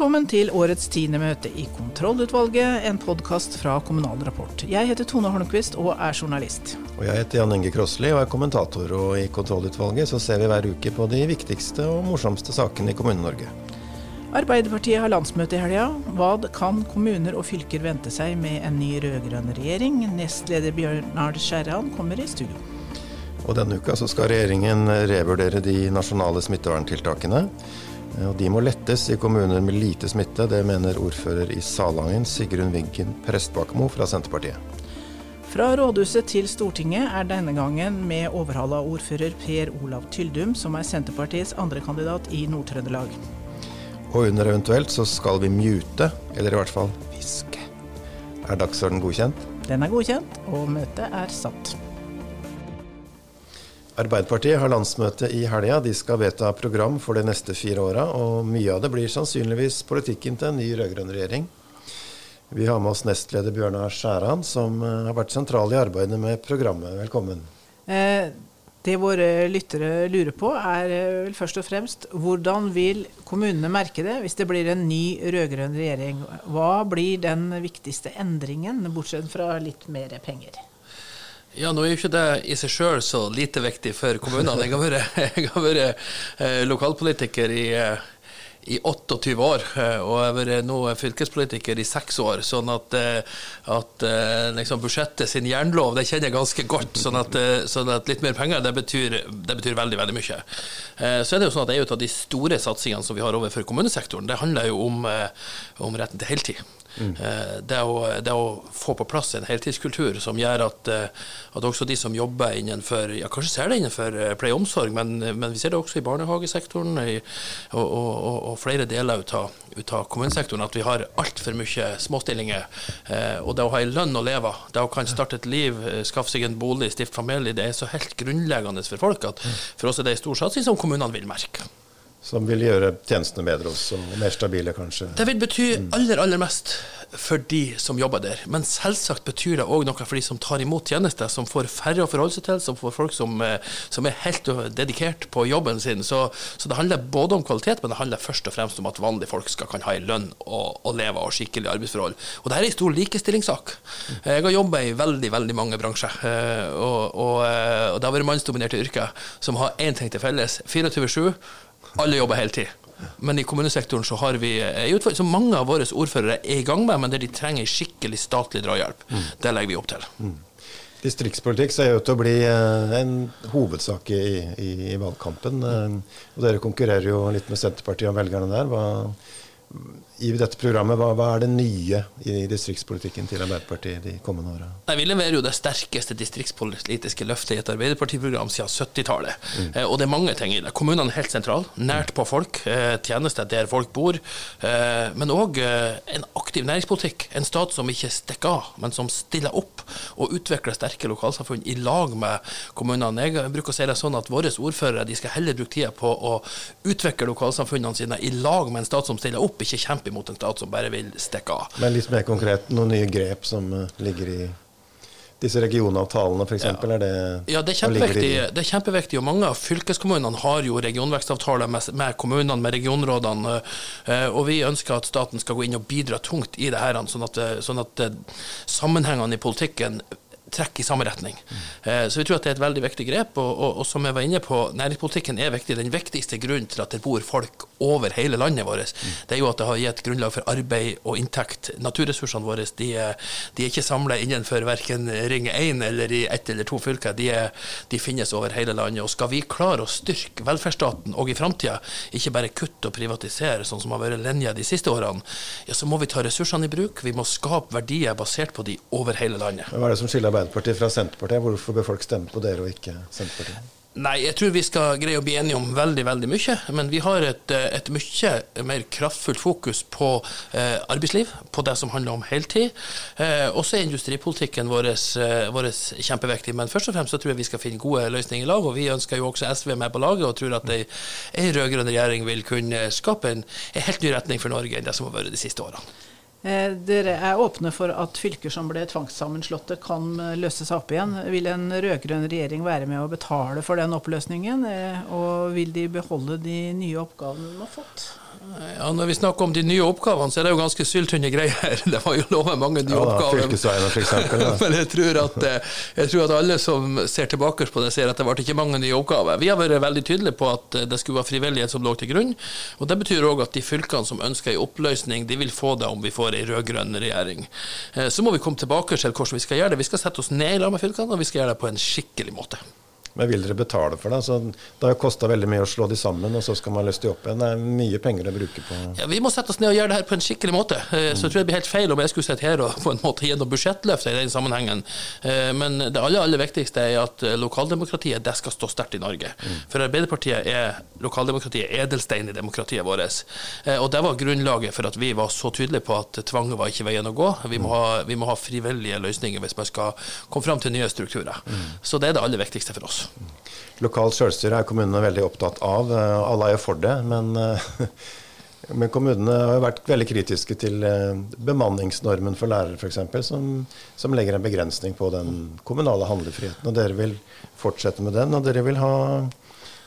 Velkommen til årets tiende møte i Kontrollutvalget, en podkast fra Kommunal Rapport. Jeg heter Tone Holmquist og er journalist. Og jeg heter Jan Inge Krossli og er kommentator. Og i Kontrollutvalget så ser vi hver uke på de viktigste og morsomste sakene i Kommune-Norge. Arbeiderpartiet har landsmøte i helga. Hva kan kommuner og fylker vente seg med en ny rød-grønn regjering? Nestleder Bjørnar Skjæran kommer i studio. Og denne uka så skal regjeringen revurdere de nasjonale smitteverntiltakene. Og De må lettes i kommuner med lite smitte. Det mener ordfører i Salangen, Sigrun Vinken Prestbakmo fra Senterpartiet. Fra rådhuset til Stortinget er denne gangen med overhalla ordfører Per Olav Tyldum, som er Senterpartiets andrekandidat i Nord-Trøndelag. Og under eventuelt så skal vi mute, eller i hvert fall hviske. Er dagsorden godkjent? Den er godkjent, og møtet er satt. Arbeiderpartiet har landsmøte i helga. De skal vedta program for de neste fire åra, og mye av det blir sannsynligvis politikken til en ny rød-grønn regjering. Vi har med oss nestleder Bjørnar Skjæran, som eh, har vært sentral i arbeidet med programmet. Velkommen. Eh, det våre lyttere lurer på, er eh, vel først og fremst hvordan vil kommunene merke det hvis det blir en ny rød-grønn regjering? Hva blir den viktigste endringen, bortsett fra litt mer penger? Ja, nå er jo ikke det i seg sjøl så lite viktig for kommunene. Jeg har vært, jeg har vært eh, lokalpolitiker i, eh, i 28 år, eh, og jeg har vært nå fylkespolitiker i seks år. Sånn at, at liksom budsjettet sin jernlov det kjenner jeg ganske godt. Sånn at, sånn at litt mer penger det betyr, det betyr, veldig veldig mye. Så er det jo sånn at en av de store satsingene som vi har overfor kommunesektoren, det handler jo om, om retten til heltid. Mm. Det, å, det, å, få på plass en heltidskultur som gjør at, eh, at også de som jobber innenfor ja, Kanskje ser det innenfor eh, pleie og omsorg, men, men, vi ser det også i barnehagesektoren i, og, og, og, flere deler ut av, ut av kommunesektoren. At vi har altfor mye småstillinger. Og det å ha en lønn å leve av, det å kan starte et liv, skaffe seg en bolig, stifte familie, det er så helt grunnleggende for folk at mm. for oss er det en stor satsing som kommunene vil merke. Som vil gjøre tjenestene bedre også, og mer stabile, kanskje? Det vil bety aller, aller mest for de som jobber der. Men selvsagt betyr det òg noe for de som tar imot tjenester, som får færre å forholde seg til, som får folk som, eh, som er helt dedikert på jobben sin. Så, så, det handler både om kvalitet, men det handler først og fremst om at vanlige folk skal kan ha en lønn og, og leve av skikkelige arbeidsforhold. Og det er en stor likestillingssak. Jeg har jobba i veldig, veldig mange bransjer, eh, og, og, eh, og det har vært mannsdominerte yrker som har én ting til felles. 24-7 alle jobber heltid. Men i kommunesektoren så har vi så mange av våre ordførere er i gang med, men der de trenger skikkelig statlig drahjelp. Mm. Det legger vi opp til. Mm. Distriktspolitikk ser ut til å bli eh, en hovedsak i, i, i valgkampen. Mm. og dere konkurrerer jo litt med Senterpartiet om velgerne der. Hva, i dette programmet, hva, hva, er det nye i distriktspolitikken til Arbeiderpartiet de kommende åra? Vi leverer jo det sterkeste distriktspolitiske løftet i et arbeiderpartiprogram siden 70-tallet. Mm. Eh, og det er mange ting i det. Kommunene er helt sentrale, nært på folk, eh, tjenester der folk bor. Eh, men òg eh, en aktiv næringspolitikk. En stat som ikke stikker av, men som stiller opp og utvikler sterke lokalsamfunn i lag med kommunene. Jeg bruker å si det sånn at våre ordførere de skal heller bruke tida på å utvikle lokalsamfunnene sine i lag med en stat som stiller opp, ikke kjempe imot en stat som bare vil stikke av. Men litt mer konkret, noen nye grep som eh, ligger i disse regionavtalene f.eks.? Ja. Er det, ja, det er, kjempeviktig, det er kjempeviktig. og Mange av fylkeskommunene har jo regionvekstavtaler med, med kommunene, med regionrådene. Eh, og Vi ønsker at staten skal gå inn og bidra tungt i det her, sånn at, sånn at sammenhengene i politikken trekker i samme retning. Mm. Så vi tror at det er et veldig viktig grep. Og, og, og, som jeg var inne på, næringspolitikken er viktig. Den viktigste grunnen til at det bor folk over hele landet vårt, det er jo at det har gitt grunnlag for arbeid og inntekt. Naturressursene våre de de er ikke samla innenfor verken Ring 1 eller i ett eller to fylker. De, de, finnes over hele landet. Og skal vi klare å styrke velferdsstaten og i framtida, ikke bare kutte og privatisere, sånn som har vært linja de siste årene, ja, så må vi ta ressursene i bruk. Vi må skape verdier basert på de over hele landet. Hva er det som skiller Arbeiderpartiet fra Senterpartiet. Hvorfor bør folk stemme på dere og ikke Senterpartiet? Nei, jeg tror vi skal greie å bli enige om veldig veldig mye. Men vi har et, et mye mer kraftfullt fokus på eh, arbeidsliv, på det som handler om heltid. Eh, også er industripolitikken vår, eh, kjempeviktig. Men først og fremst så tror jeg vi skal finne gode løsninger i lag. Og vi ønsker jo også SV med på laget, og tror at ei, ei rød-grønn regjering vil kunne skape en, en helt ny retning for Norge enn det som har vært de siste årene. Eh, dere er åpne for at fylker som ble tvangssammenslåtte kan eh, løse seg opp igjen. Vil en rød-grønn regjering være med å betale for den oppløsningen, eh, og vil de beholde de nye oppgavene de har fått? Ja, Når vi snakker om de nye oppgavene, så er det jo ganske syltynne greier. Det var jo lovet mange nye ja, oppgaver. For eksempel, ja. Men jeg tror, at, eh, jeg tror, at, alle som ser tilbake på det, ser at det ble ikke mange nye oppgaver. Vi har vært veldig tydelige på at eh, det skulle være frivillighet som lå til grunn. og Det betyr òg at de fylkene som ønsker en oppløsning, de vil få det om vi får en rød-grønn regjering. Eh, så må vi komme tilbake til hvordan vi skal gjøre det. Vi skal sette oss ned i lag med fylkene, og vi skal gjøre det på en skikkelig måte. Men vil dere betale for det? Så det har jo kosta veldig mye å slå de sammen, og så skal man løse de opp igjen. Det er mye penger å bruke på Ja, Vi må sette oss ned og gjøre det her på en skikkelig måte. Eh, så jeg tror det blir helt feil om jeg skulle sitte her og på en måte gi noe budsjettløft i den sammenhengen. Eh, men det aller, aller viktigste er at eh, lokaldemokratiet det skal stå sterkt i Norge. For Arbeiderpartiet er lokaldemokratiet edelstein i demokratiet vårt. Og det var grunnlaget for at vi var så tydelige på at tvang var ikke veien å gå. Vi må ha, vi må ha frivillige løsninger hvis man skal komme fram til nye strukturer. Så det er det aller viktigste for oss. Lokalt selvstyre er kommunene veldig opptatt av. Eh, alle er jo for det. Men, eh, men kommunene har vært veldig kritiske til eh, bemanningsnormen for lærere f.eks., som, som legger en begrensning på den kommunale handlefriheten. Og dere vil fortsette med den, og dere vil ha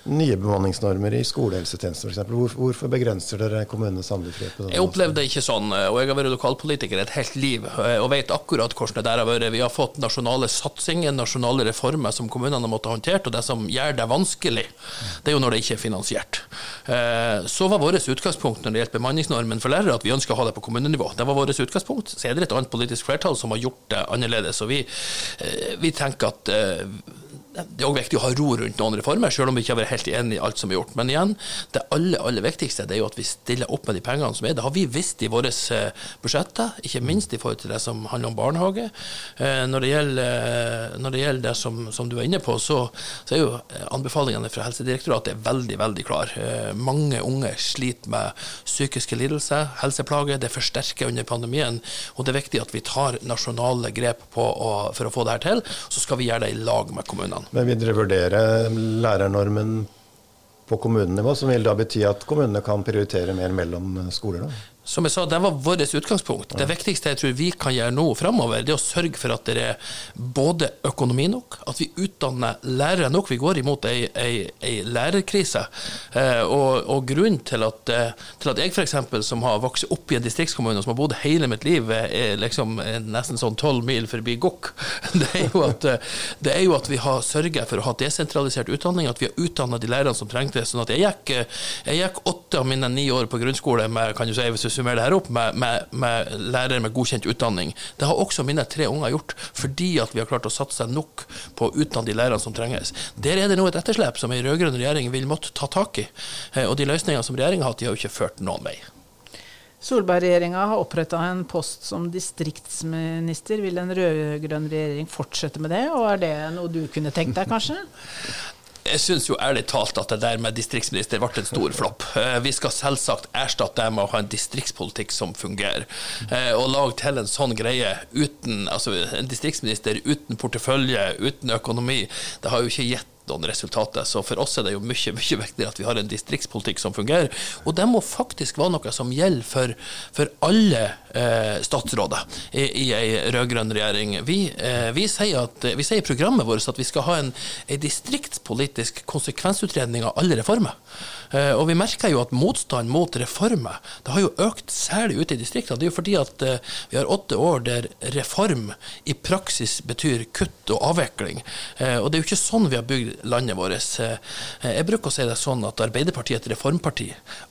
nye bemanningsnormer i skolehelsetjenesten f.eks. Hvor, hvorfor begrenser dere kommunenes handlefrihet? Jeg opplevde det ikke sånn, og jeg har vært lokalpolitiker et helt liv og vet akkurat hvordan det der har vært. Vi har fått nasjonale satsinger, nasjonale reformer som kommunene har måttet håndtere, og det som gjør det vanskelig, det er jo når det ikke er finansiert. Eh, så var vårt utgangspunkt når det gjelder bemanningsnormen for lærere, at vi ønsker å ha det på kommunenivå. Det var vårt utgangspunkt. Så er det et annet politisk flertall som har gjort det annerledes. og vi, eh, vi tenker at eh, det er òg viktig å ha ro rundt noen reformer, selv om vi ikke har vært helt enig i alt som er gjort. Men igjen, det aller, aller viktigste det er jo at vi stiller opp med de pengene som er. Det har vi visst i våre eh, budsjetter, ikke minst i forhold til det som handler om barnehage. Eh, når det gjelder, eh, når det, gjelder det som, som, du er inne på, så, så, er jo anbefalingene fra Helsedirektoratet veldig, veldig klare. Mange unge sliter med psykiske lidelser, helseplager. Det forsterker under pandemien. Og det er viktig at vi tar nasjonale grep å, for å få det her til. Så skal vi gjøre det i lag med kommunene kommunene. Men vil dere vurdere lærernormen på kommunenivå, som vil da bety at kommunene kan prioritere mer mellom skoler? da? Som jeg sa, Det var vårt utgangspunkt. Det viktigste jeg tror vi kan gjøre nå framover, det er å sørge for at det er både økonomi nok, at vi utdanner lærere nok. Vi går imot ei, ei, ei lærerkrise. Eh, og, og, grunnen til at, eh, til at jeg f.eks., som har vokst opp i en distriktskommune, og som har bodd hele mitt liv, er liksom nesten sånn tolv mil forbi Gokk, det, eh, det, er jo at vi har sørget for å ha desentralisert utdanning, at vi har utdanna de lærerne som trengte det. sånn at jeg gikk, jeg gikk åtte av mine ni år på grunnskole med kan du si, hvis du summere det her opp, med, med, med lærere med godkjent utdanning. Det har også mine tre unger gjort, fordi at vi har klart å satse nok på å utdanne de lærerne som trenges. Der er det nå et etterslep som en rød-grønn regjering vil måtte ta tak i. Eh, og de løsningene som regjeringa har hatt, de har jo ikke ført noen vei. Solberg-regjeringa har oppretta en post som distriktsminister. Vil en rød-grønn regjering fortsette med det, og er det noe du kunne tenkt deg, kanskje? jeg syns jo ærlig talt at det der med distriktsminister ble en stor flopp. Eh, vi skal selvsagt erstatte det med å ha en distriktspolitikk som fungerer. Eh, å lage til en sånn greie uten altså en distriktsminister uten portefølje, uten økonomi, det har jo ikke gitt noen resultater. Så for oss er det jo mye mye viktigere at vi har en distriktspolitikk som fungerer. Og det må faktisk være noe som gjelder for, for alle eh, statsråder i, i ei rød-grønn regjering. Vi, eh, vi, sier at, vi, sier i programmet vårt at vi skal ha en, en distriktspolitisk konsekvensutredning av alle reformer. Eh, og vi merker jo at motstand mot reformer det har jo økt særlig ute i distriktene. Det er jo fordi at eh, vi har åtte år der reform i praksis betyr kutt og avvikling. Eh, og det er jo ikke sånn vi har bygd landet vårt. Jeg bruker å si det sånn at Arbeiderpartiet er et reformparti.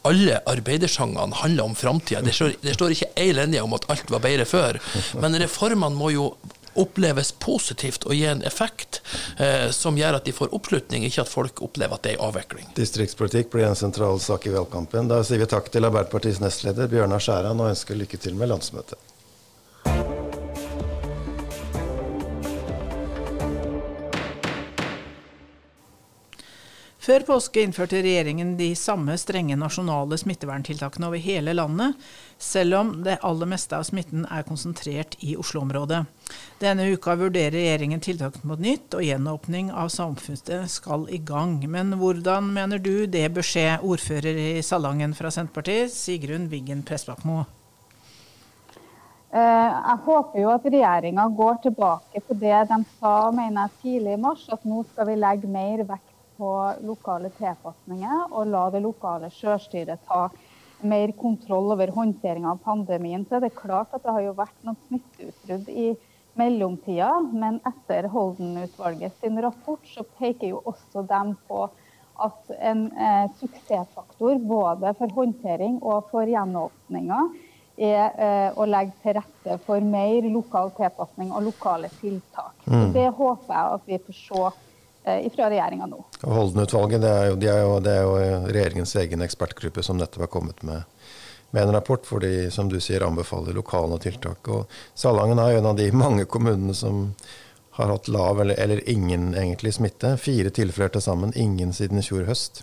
Alle arbeidersangene handler om framtida. Det, det står ikke ei linje om at alt var bedre før. Men reformene må jo oppleves positivt og gi en effekt eh, som gjør at de får oppslutning, ikke at folk opplever at det er avvikling. Distriktspolitikk blir en sentral sak i valgkampen. Da sier vi takk til Arbeiderpartiets nestleder Bjørnar Skjæran og ønsker lykke til med landsmøtet. Før påske innførte regjeringen de samme strenge nasjonale smitteverntiltakene over hele landet, selv om det aller meste av smitten er konsentrert i Oslo-området. Denne uka vurderer regjeringen tiltak på nytt, og gjenåpning av samfunnet skal i gang. Men hvordan mener du det bør skje, ordfører i Salangen fra Senterpartiet, Sigrun Wiggen Prestbakmo? Eh, jeg håper jo at regjeringa går tilbake på det de sa mener jeg, tidlig i mars, at nå skal vi legge mer vekt på lokale tilpasninger og la det lokale sjølstyret ta mer kontroll over håndteringa av pandemien. Så er det klart at det har jo vært noen smitteutbrudd i mellomtida, men etter Holden-utvalget sin rapport så peker jo også dem på at en eh, suksessfaktor både for håndtering og for gjenåpninga er eh, å legge til rette for mer lokal tilpasning og lokale tiltak. Mm. Så Det håper jeg at vi får se fra regjeringa nå. Holden-utvalget det jo, de jo, det er jo regjeringens egen ekspertgruppe som nettopp har kommet med med en rapport hvor de som du sier, anbefaler lokale tiltak. Og Salangen er en av de mange kommunene som har hatt lav eller, eller ingen egentlig smitte. Fire tilfeller til sammen, ingen siden i fjor høst.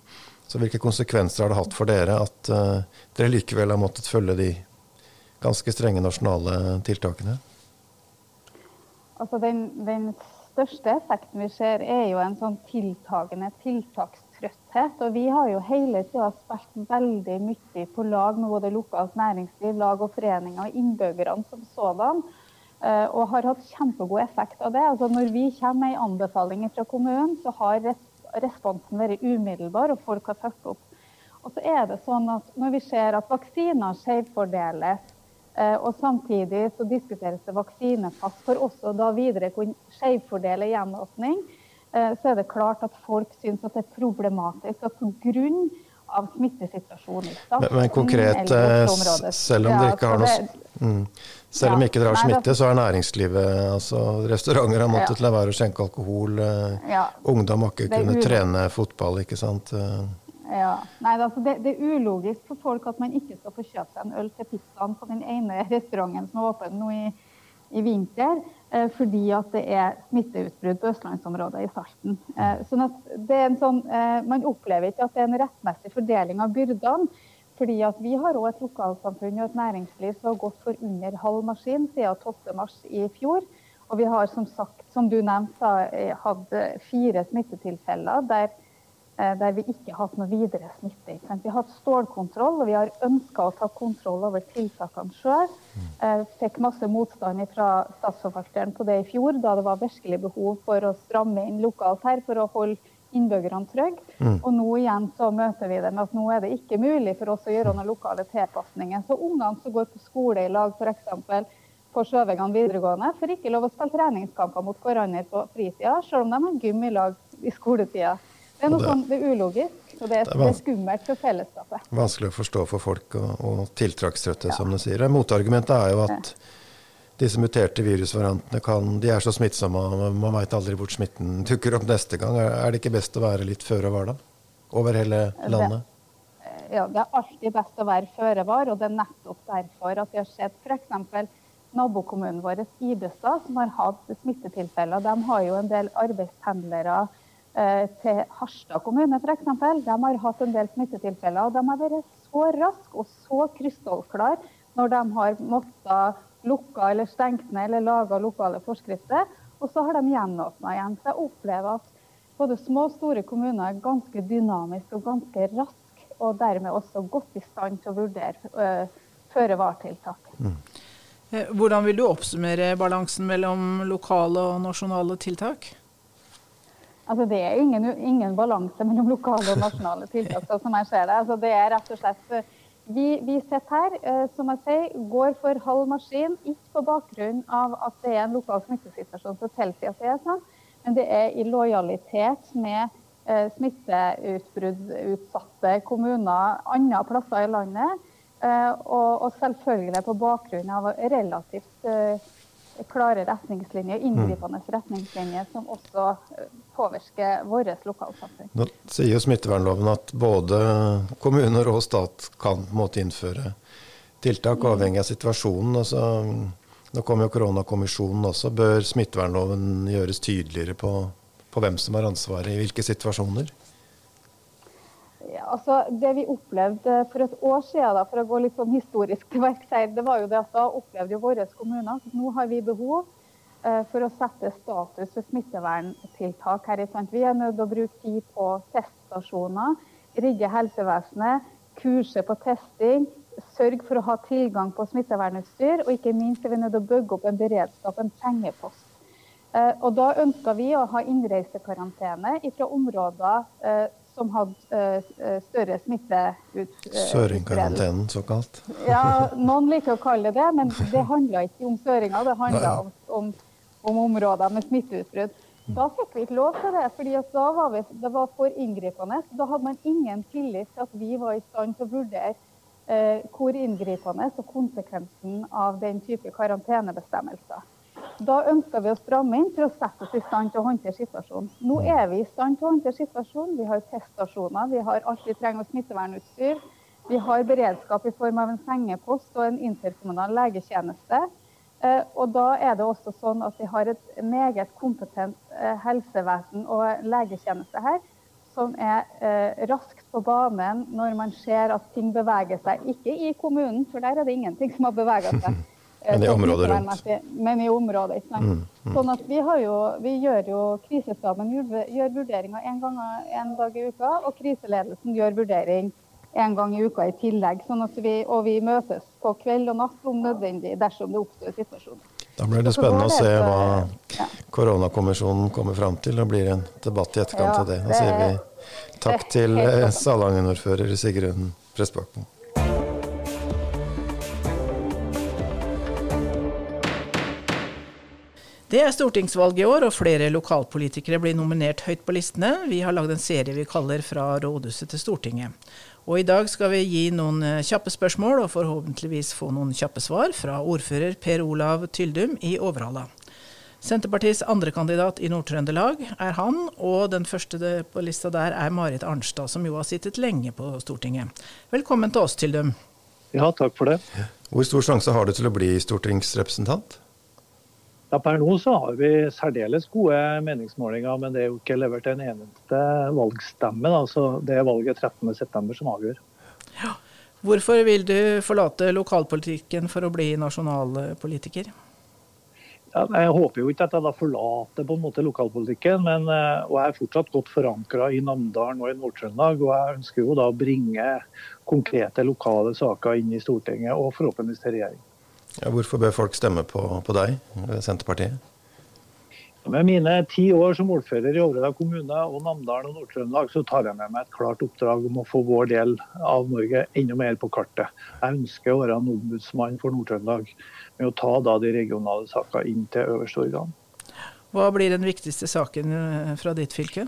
Så hvilke konsekvenser har det hatt for dere at uh, dere likevel har måttet følge de ganske strenge nasjonale tiltakene? Altså den, den største effekten vi ser, er jo en sånn tiltagende tiltakstrøtthet. Og vi har jo hele tida spilt veldig mye på lag med både lokalt næringsliv, lag og foreninger og innbyggerne som sådan. Eh, og har hatt kjempegod effekt av det. Altså når vi kommer med en anbefaling fra kommunen, så har responsen vært umiddelbar, og folk har fulgt opp. Og så er det sånn at Når vi ser at vaksiner skjevfordeles, og samtidig så diskuteres det vaksinepass for også da videre kunne skjevfordele gjenåpning, Eh, så er det klart at folk syns at det er problematisk at pga. smittesituasjonen men, men konkret, eh, selv om det ikke har noe mm, selv om ikke dere har smitte, så er næringslivet altså Restauranter har måttet la være å skjenke alkohol. Eh. Ungdom har ikke kunnet trene fotball, ikke sant. Ja. Nei, altså det, det, er ulogisk for folk at man ikke skal få kjøpt seg en øl til pizzaen på den ene restauranten som er åpen nå i, i vinter. Eh, fordi at det er smitteutbrudd på østlandsområdet i Salten. Eh, sånn sånn, eh, man opplever ikke at det er en rettmessig fordeling av byrdene. fordi at Vi har òg et lokalsamfunn og et næringsliv som har gått for under halv maskin siden 12.3 i fjor. Og vi har som sagt, som du nevnte, hatt fire smittetilfeller der Eh, der vi ikke har hatt noe videre smitte. Vi har hatt stålkontroll, og vi har ønska å ta kontroll over tiltakene sjøl. Eh, fikk masse motstand fra statsforvalteren på det i fjor, da det var virkelig behov for å stramme inn lokalt her for å holde innbyggerne trygge. Mm. Og nå igjen så møter vi det med at nå er det ikke mulig for oss å gjøre noen lokale tilpasninger. Så ungene som går på skole i lag, f.eks. på Sjøvegan videregående, får ikke lov å spille treningskamper mot hverandre på fritida, selv om de har gym i lag i skoletida. Det er noe sånn, det er ulogisk, og det er, det er skummelt for fellesskapet. Vanskelig å forstå for folk, og, og tiltrekkstrøtte, ja. som du sier. Motargumentet er jo at disse muterte virusvariantene kan, de er så smittsomme, og man veit aldri hvor smitten dukker opp neste gang. Er, det ikke best å være litt føre var, da? Over hele landet? Det, ja, det er alltid best å være føre var, og det er nettopp derfor at vi har sett f.eks. nabokommunen vår, Ibestad, som har hatt smittetilfeller. De har jo en del arbeidspendlere til Harstad kommune f.eks. De har hatt en del smittetilfeller. og De har vært så raske og så krystallklare når de har måttet lukke eller stengt ned eller lage lokale forskrifter. Og så har de gjenåpna igjen. Så jeg opplever at både små og store kommuner er ganske dynamiske og ganske raske, og dermed også godt i stand til å vurdere uh, føre-var-tiltak. Mm. Eh, hvordan vil du oppsummere balansen mellom lokale og nasjonale tiltak? Altså, det er ingen, ingen, balanse mellom lokale og nasjonale tiltak. Som jeg ser det. Altså, det er rett og slett eh, Vi, vi sitter her, eh, som jeg sier, går for halv maskin. Ikke på bakgrunn av at det er en lokal smittesituasjon som tilsier at det er sånn, men det er i lojalitet med eh, smitteutbruddutsatte kommuner andre plasser i landet. Og, og, selvfølgelig på bakgrunn av relativt klare retningslinjer, inngripende mm. retningslinjer, som også eh, påvirker vårt lokalsamfunn. Nå sier jo smittevernloven at både kommuner og stat kan måte innføre tiltak mm. avhengig av situasjonen. Altså, nå kommer jo koronakommisjonen også. Bør smittevernloven gjøres tydeligere på, på hvem som har ansvaret i hvilke situasjoner? Altså, det vi opplevde for et år siden, da, for å gå litt sånn historisk til verks det var jo det at da opplevde jo våre kommuner at nå har vi behov eh, for å sette status for smitteverntiltak her Sant. Vi er nødt til å bruke tid på teststasjoner, rigge helsevesenet, kurse på testing, sørge for å ha tilgang på smittevernutstyr, og ikke minst er vi nødt til å bygge opp en beredskap, en pengepost. Eh, og Da ønska vi å ha innreisekarantene fra områder eh, som hadde uh, større smitteutbredelse. Søringkarantenen, såkalt? Ja, noen liker å kalle det det, men det handla ikke om søringer, det handla om, om, om, områder med smitteutbrudd. Da fikk vi ikke lov til det, fordi da var vi, det var for inngripende. Da hadde man ingen tillit til at vi var i stand til å vurdere uh, hvor inngripende og konsekvensen av den type karantenebestemmelser. Da ønska vi å stramme inn for å sette oss i stand til å håndtere situasjonen. Nå mm. er vi i stand til å håndtere situasjonen. Vi har teststasjoner, vi har alt vi trenger av smittevernutstyr. Vi har beredskap i form av en sengepost og en interkommunal legetjeneste. Eh, og da er det også sånn at vi har et meget kompetent eh, helsevesen og legetjeneste her, som er eh, raskt på banen når man ser at ting beveger seg. Ikke i kommunen, for der er det ingenting som har beveget seg. Men i området rundt. Men i området, ikke sant. Mm, mm. Sånn at vi, jo, vi, gjør jo Krisestaben gjør vurderinger en, gang, en dag i uka, og kriseledelsen gjør vurdering en gang i uka i tillegg. Sånn vi, og vi møtes på kveld og natt om nødvendig dersom det oppstår situasjoner. Da blir det spennende å se hva koronakommisjonen kommer fram til. Det blir en debatt i etterkant av det. Da sier vi takk til eh, Salangen-ordfører Sigrun Prestbakmo. Det er stortingsvalg i år, og flere lokalpolitikere blir nominert høyt på listene. Vi har lagd en serie vi kaller Fra rådhuset til Stortinget. Og i dag skal vi gi noen eh, kjappe spørsmål, og forhåpentligvis få noen kjappe svar fra ordfører Per Olav Tyldum i Overhalla. Senterpartiets andrekandidat i Nord-Trøndelag er han, og den første på lista der er Marit Arnstad, som jo har sittet lenge på Stortinget. Velkommen til oss, Tyldum. Ja, takk for det. Hvor stor sjanse har du til å bli stortingsrepresentant? Ja, Per nå så har vi særdeles gode meningsmålinger, men det er jo ikke levert en eneste valgstemme. Da. Så det er valget 13.9 som avgjør. Ja. Hvorfor vil du forlate lokalpolitikken for å bli nasjonalpolitiker? Ja, jeg håper jo ikke at jeg da forlater på en måte lokalpolitikken, men, eh, og jeg er fortsatt godt forankra i Namdalen og i Nord-Trøndelag. Og jeg ønsker jo da å bringe konkrete lokale saker inn i Stortinget og forhåpentligvis til regjering. Ja, hvorfor bør folk stemme på, på deg, Senterpartiet? Med mine ti år som ordfører i Overhøyda kommune og Namdalen og Nord-Trøndelag, så tar jeg med meg et klart oppdrag om å få vår del av Norge enda mer på kartet. Jeg ønsker å være en ombudsmann for Nord-Trøndelag med å ta da de regionale sakene inn til øverste organ. Hva blir den viktigste saken eh, fra ditt fylke?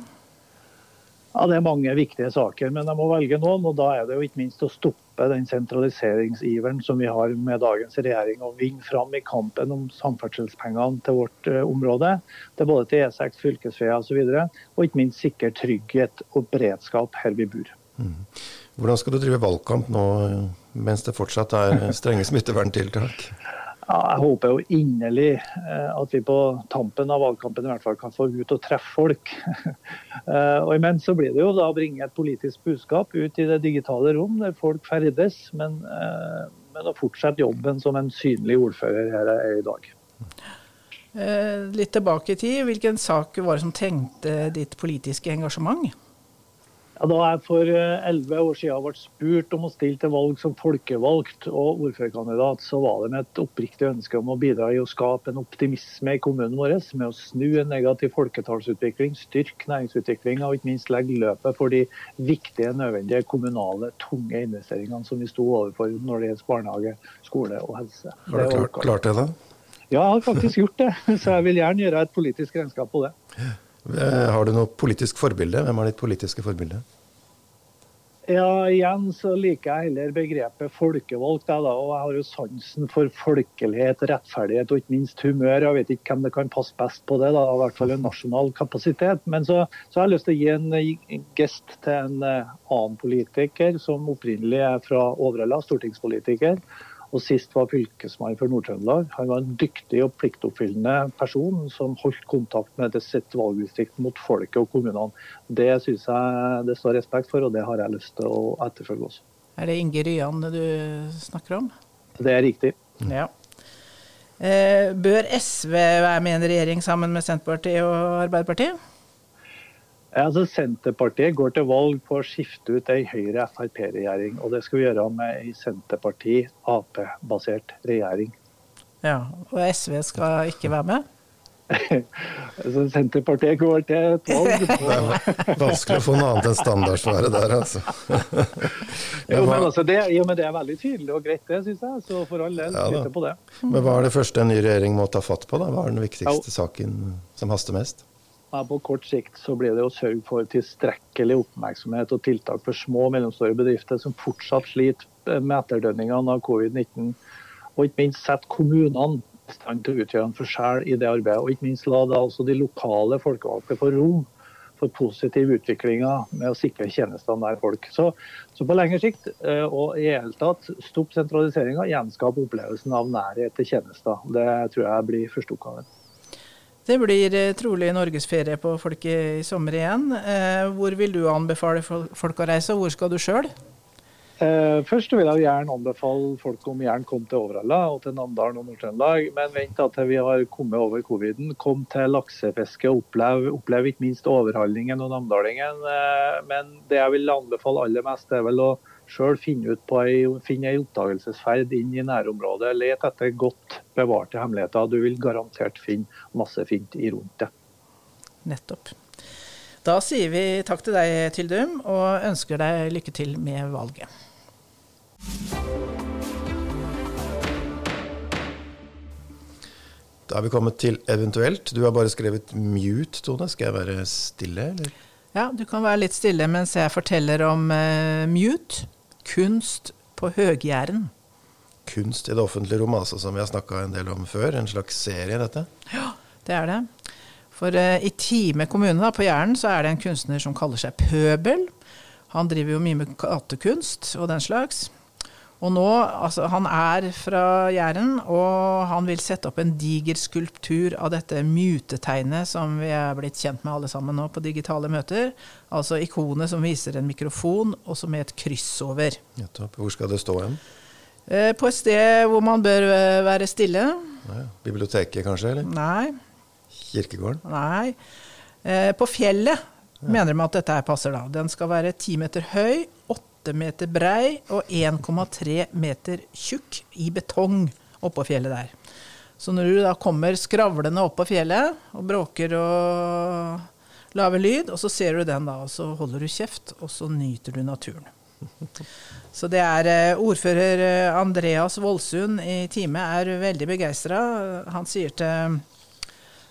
Ja, Det er mange viktige saker, men jeg må velge noen. og Da er det jo ikke minst å stoppe den sentraliseringsiveren som vi har med dagens regjering, og vinne fram i kampen om samferdselspengene til vårt uh, område. Det er både til E6, fylkesveier osv. Og, så og ikke minst sikre trygghet og beredskap her vi bor. Mm. Hvordan skal du drive valgkamp nå mens det fortsatt er strenge smitteverntiltak? Ja, jeg håper jo inderlig eh, at vi på tampen av valgkampen i hvert fall kan få ut og treffe folk. Eh, og Imens så blir det jo da å bringe et politisk budskap ut i det digitale rom, der folk ferdes. Men, eh, men å fortsette jobben som en synlig ordfører her er i dag. Litt tilbake i tid, hvilken sak var det som trengte ditt politiske engasjement? Ja, da jeg for eh, elleve år siden ble spurt om å stille til valg som folkevalgt og ordførerkandidat, så var det med et oppriktig ønske om å bidra i å skape en optimisme i kommunen vår, med å snu en negativ folketallsutvikling, styrke næringsutviklinga og ikke minst legge løpet for de viktige, nødvendige kommunale, tunge investeringene som vi sto overfor når det gjelder barnehage, skole og helse. Har du klart, klart det, da? Ja, jeg har faktisk gjort det. Så jeg vil gjerne gjøre et politisk regnskap på det. Eh, har du noe politisk forbilde? Hvem er ditt politiske forbilde? Ja, igjen så liker jeg heller begrepet folkevalgt. Jeg, og jeg har jo sansen for folkelighet, rettferdighet og ikke minst humør. Jeg vet ikke hvem det kan passe best på det, da, i hvert fall en nasjonal kapasitet. Men så, så har jeg lyst til å gi en gest til en eh, annen politiker som opprinnelig er fra Overhalla, stortingspolitiker og sist var fylkesmann for Nord-Trøndelag. Han var en dyktig og pliktoppfyllende person som holdt kontakt med sitt valgdistrikt mot folket og kommunene. Det syns jeg det står respekt for, og det har jeg lyst til å etterfølge også. Er det Inge Ryan du snakker om? Det er riktig. Ja. Eh, bør SV være med i en regjering sammen med Senterpartiet og Arbeiderpartiet? Altså, Senterpartiet går til valg på å skifte ut ei Høyre-Frp-regjering. Og det skal vi gjøre med ei Senterparti-Ap-basert regjering. Ja, Og SV skal ikke være med? Så Senterpartiet går til valg Det på er vanskelig å få noe annet enn standardsvaret der, altså. Jo, men altså, det, jo, men det er veldig tydelig og greit, det syns jeg. Så for all del, Ja, sitte på det. Men hva er det første en ny regjering må ta fatt på? da? Hva er den viktigste saken som haster mest? Ja, på kort sikt så blir det å sørge for tilstrekkelig oppmerksomhet og tiltak for små og mellomstore bedrifter som fortsatt sliter med etterdønningene av covid-19. Og ikke minst sette kommunene i stand til å utgjøre en forskjell i det arbeidet. Og ikke minst la da også de lokale folkevalgte få rom for positiv utvikling med å sikre tjenestene der folk. Så, så på lengre sikt, eh, og i hele tatt, stopp sentraliseringa, gjenskap opplevelsen av nærhet til tjenester. Det tror jeg blir førsteoppgaven. Det blir eh, trolig norgesferie på folk i sommer igjen. Eh, hvor vil du anbefale folk å reise, og hvor skal du sjøl? Eh, først vil jeg gjerne anbefale folk om gjerne kom til Overhalla og til Namdalen og Nord-Trøndelag. Men vent da til vi har kommet over coviden. Kom til laksefiske og opplev, opplev ikke minst overhallingen og namdalingen. Men det jeg vil anbefale aller mest, er vel å sjøl finne ut på ei, finne ei oppdagelsesferd inn i nærområdet. Let etter godt bevarte hemmeligheter. Du vil garantert finne masse fint i rundt det. Nettopp. Da sier vi takk til deg, Tyldum, og ønsker deg lykke til med valget. Da er vi kommet til eventuelt. Du har bare skrevet mute, Tone. Skal jeg være stille, eller? Ja, du kan være litt stille mens jeg forteller om uh, Mute, kunst på Høg-Jæren. Kunst i det offentlige rom, altså, som vi har snakka en del om før. En slags serie, dette. Ja, Det er det. For eh, i Time kommune da, på Jæren så er det en kunstner som kaller seg Pøbel. Han driver jo mye med gatekunst og den slags. Og nå, altså Han er fra Jæren, og han vil sette opp en diger skulptur av dette mutetegnet som vi er blitt kjent med alle sammen nå på digitale møter. Altså ikonet som viser en mikrofon, og som er et kryss over. Hvor skal det stå hen? Eh, På et sted hvor man bør eh, være stille. Ja, biblioteket, kanskje? Eller Nei, kirkegården? Nei. Eh, på fjellet mener de at dette her passer, da. Den skal være 10 meter høy, 8 meter brei og 1,3 meter tjukk i betong oppå fjellet der. Så når du da kommer skravlende oppå fjellet og bråker og lager lyd, og så ser du den da, og så holder du kjeft, og så nyter du naturen. Så det er eh, ordfører eh, Andreas Voldsund i Time er veldig begeistra. Han sier til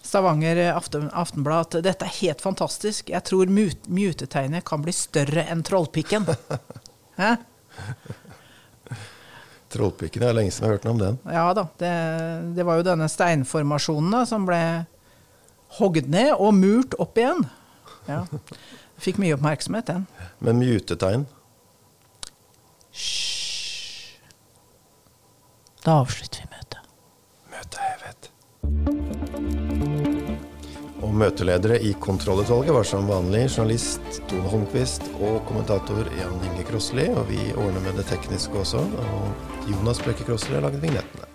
Stavanger Aften, Aftenblad at dette er helt fantastisk. Jeg tror mut- mutetegnet kan bli større enn trollpikken. Hæ? Trollpikken, det er lenge siden jeg har hørt noe om den. Ja da. Det, det var jo denne steinformasjonen da, som ble hogd ned og murt opp igjen. Ja. Fikk mye oppmerksomhet, den. Men mutetegn? Hysj. Da avslutter vi møtet. Og møteledere i kontrollutvalget var som vanlig journalist Tone Holmquist og kommentator Jan Inge Krossli. Og vi ordner med det tekniske også. Og Jonas Brekke Krossli har laget vignettene.